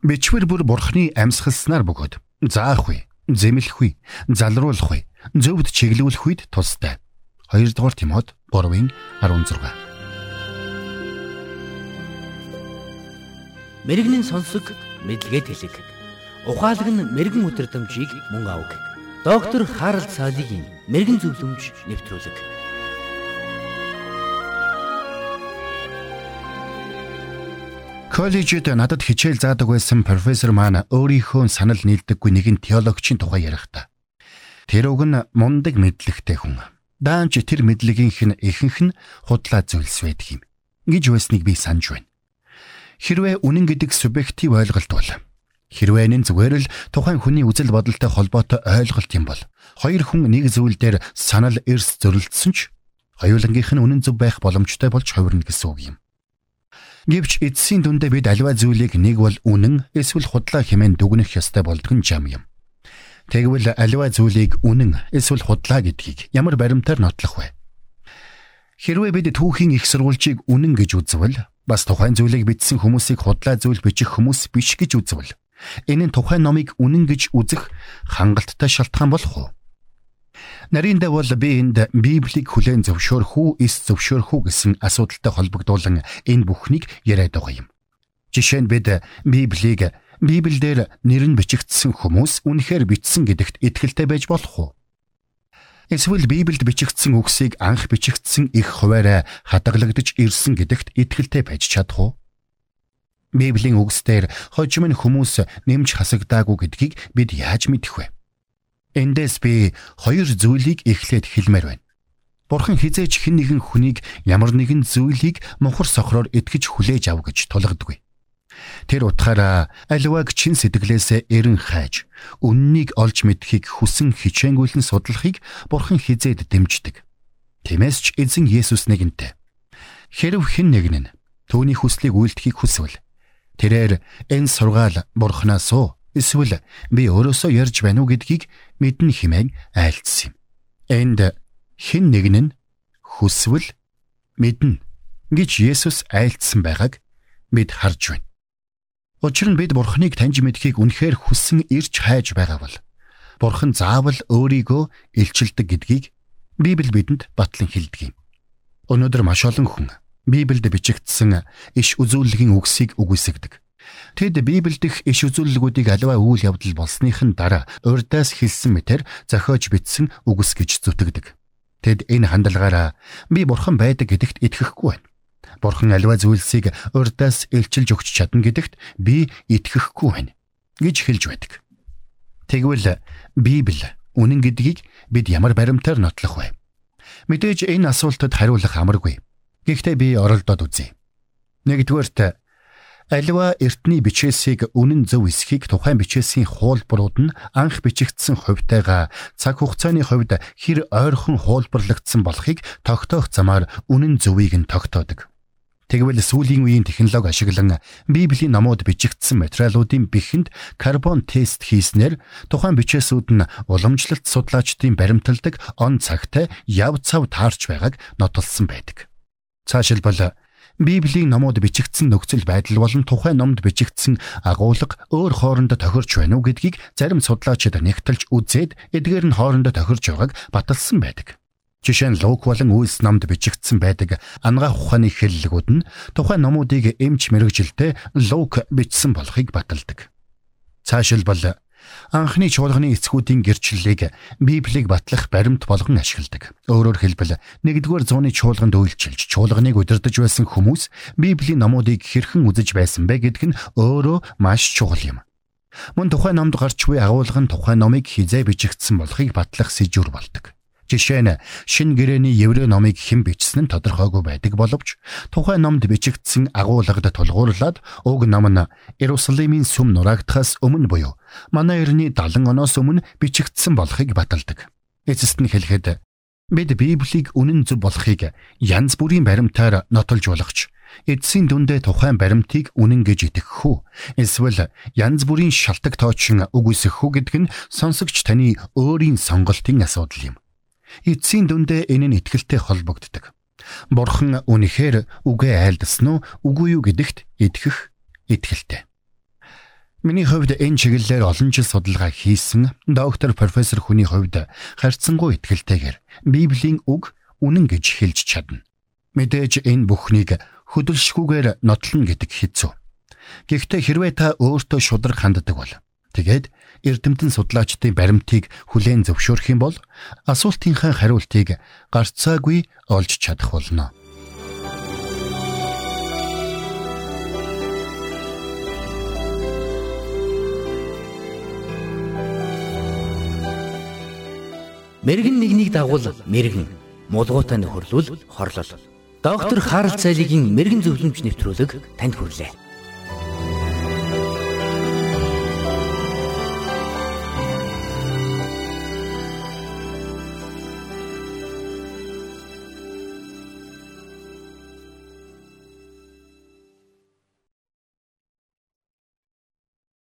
Бичвэр бүр бурхны амьсгалснаар бөгөөд заах үе, зэмлэх үе, залруулах үе, зөвд чиглүүлэх үед тустай. 2 дугаар Тимот 3-ын 16. Мэргэний сонсог мэдлэгэд хэлэг. Ухаалаг нь мэрэгэн өдрөмжийг мөн авах. Доктор Харалт цаалогийн мэрэгэн зөвлөмж нэвтрүүлэг. Коллежид надад хичээл заадаг байсан профессор маань өөрийнхөө санал нийлдэггүй нэгэн теологчийн тухай ярихдаа. Тэр уг нь мундаг мэдлэгтэй хүн. Даанч тэр мэдлэгийнх нь ихэнх нь худлаа зүйлс байдаг юм. гэж байсныг би санаж байна. Хэрвээ үнэн гэдэг субъектив ойлголт бол хэрвээ энэ зүгээр л тухайн хүний үзэл бодолтой холбоотой ойлголт юм бол хоёр хүн нэг зүйл дээр санал эрс зөрөлдсөн ч хоёулангийнх нь үнэн зөв байх боломжтой болж хувирна гэсэн үг юм. Гэвч эцсийн дүндээ бид аливаа зүйлийг нэг бол үнэн эсвэл худлаа хэмээн дүгнэх ёстой болдго нь жам юм. Тэгвэл аливаа зүйлийг үнэн эсвэл худлаа гэдгийг ямар баримтаар нотлох вэ? Хэрвээ бид түүхийн их сурвалжийг үнэн гэж үзвэл бас тухайн зүйлийг бичсэн хүмүүсийг худлаа зүйл бичих хүмүүс биш гэж үзвэл энэ нь тухайн номыг үнэн гэж үзэх хангалттай шалтгаан болох уу? Нариндаа бол би энд Библийг хүлээн зөвшөөрөх үү, эс зөвшөөрөх үү гэсэн асуудалтай холбогдуулан энэ бүхнийг яриад байгаа юм. Жишээ нь бид Библийг Библиэлд нэр нь бичигдсэн хүмүүс үнэхээр бичсэн гэдэгт итгэлтэй байж болох уу? Эсвэл Библиэд бичигдсэн үгсийг анх бичигдсэн их хуваарай хадгалагдж ирсэн гэдэгт итгэлтэй байж чадах уу? Библийн үгсээр хожим нь хүмүүс нэмж хасагдаагүй гэдгийг бид яаж мэдэх вэ? Эндээс би хоёр зүйлийг эхлээд хэлмээр байна. Бурхан хизээч хэн нэгэн хүнийг ямар нэгэн зүйлийг мухар сохроор итгэж хүлээж ав гэж тулгадаггүй. Тэр утгаараа аливааг чин сэтгэлээсээ эрен хайж, үннийг олж мэдхийг хүсэн хичээнгүйлэн судлахыг Бурхан хизээд дэмждэг. Тиймээс ч эзэн Есүс нэгэнтэй. Хэрв хэн нэгэн нь түүний хүслийг үйлдэхийг хүсвэл тэрээр энэ сургаал Бурханаас уу Эсвэл би өөрөөсөө ярьж байна уу гэдгийг мэднэ хэмээн айлцсан юм. Энд хэн нэгэн нь хүсвэл мэднэ гэж Есүс айлцсан байгааг бид харж байна. Учир нь бид Бурхныг таньж мэдхийг үнэхээр хүссэн ирж хайж байгаа бол Бурхан заавал өөрийгөө илчилдэг гэдгийг Библи бидэнд батлан хэлдэг юм. Өнөөдөр маш олон хүн Библиэд бичигдсэн иш үзүүлэлгийн үгсийг үгүйсгдэг. Тэд Библиэд их иш үзүүлэлгүүдийг аливаа үйл явдал болсныхын дараа урдаас хэлсэн мэтэр зохиож бичсэн үгс гэж зүтгэдэг. Тэд энэ хандлагаараа би бурхан байдаг гэдэгт итгэхгүй байна. Бурхан аливаа зүйлсийг урдаас илчилж өгч чадна гэдэгт би итгэхгүй байна гэж хэлж байдаг. Тэгвэл Библи үнэн гэдгийг бид ямар баримтаар нотлох вэ? Мэдээж энэ асуултад хариулах амаргүй. Гэхдээ би оролдоод үзье. Нэгдүгээрт Аливаа эртний бичээсийг үнэн зөв эсхийг тухайн бичээсийн хуулбарууд нь анх бичигдсэн хувьтайгаа цаг хугацааны хувьд хэр ойрхон хуулбарлагдсан болохыг тогтоох замаар үнэн зөвийг нь тогтоодог. Тэгвэл сүүлийн үеийн технологи ашиглан Библийн номууд бичигдсэн материалуудын бихэнд карбон тест хийснээр тухайн бичээсүүд нь уламжлалт судлаачдын баримталдаг он цагтай яв цав таарч байгааг нотолсон байдаг. Цаашилбал Библийн номууд бичигдсэн нөхцөл байдал болон тухайн номд бичигдсэн агуулга өөр хоорондоо тохирч байна уу гэдгийг зарим судлаачид нэгтэлж үзээд эдгээр нь хоорондоо тохирч байгааг баталсан байдаг. Жишээ нь Лук болон Үйлс номд бичигдсэн байдаг ангаа ухааны хэллэгүүд нь тухайн номуудыг эмч мэрэгжилтэй Лук бичсэн болохыг баталдаг. Цаашилбал Анхны чуулганы эцгүүдийн гэрчлэлийг Библийг батлах баримт болгон ашигладаг. Өөрөөр хэлбэл 1-р зууны чуулганд үйлчилж чуулганыг удирдах байсан хүмүүс Библийн номуудыг хэрхэн үзэж байсан бэ гэдг нь өөрөө маш чухал юм. Мөн тухайн номд гарч буй агуулга нь тухайн номыг хизээ бичигдсэн болохыг батлах сэжүр болдог. Жишээ нь шин гэрээний еврей номыг хэн бичсэн нь тодорхойгүй байдаг боловч тухайн номд бичигдсэн агуулгад тулгуурлаад уг ном нь Иерусалимийн сүм нураагдахаас өмнө буюу манай эртний 70 оноос өмнө бичигдсэн болохыг баталдаг. Эцэст нь хэлэхэд бид Библийг үнэн зөв болохыг янз бүрийн баримтаар нотолж болгоч эдсийн дүндээ тухайн баримтыг үнэн гэж итгэх үү эсвэл янз бүрийн шалтак тоочин үгүйсэх үү гэдг нь сонсогч таны өөрийн сонголтын асуудал юм. Эцсийн дүндээ энэ нь итгэлтэй холбогддог. Бурхан үнэхээр үгээ айлдсан уу, үгүй юу гэдэгт итгэх итгэлтэй. Миний хувьд энэ чиглэлээр олон жил судалгаа хийсэн доктор профессор хүний хувьд харьцангуй ихтгэлтэйгээр Библийн үг үнэн гэж хэлж чадна. Мэдээж энэ бүхнийг хөдөлшгүйгээр нотлно гэдэг хэцүү. Гэхдээ хэрвээ та өөртөө шудраг ханддаг бол тэгээд эрдэмтэн судлаачдын баримтыг хүлээн зөвшөөрөх юм бол асуултынхаа хариултыг гарцаагүй олж чадах болно. Мэргэн нэгнийг дагуул мэргэн, мулгуутай нөхөрлөл хорлол. Доктор Харалт цайлигийн мэрэгэн зөвлөмж нэвтрүүлэг танд хүрэлээ.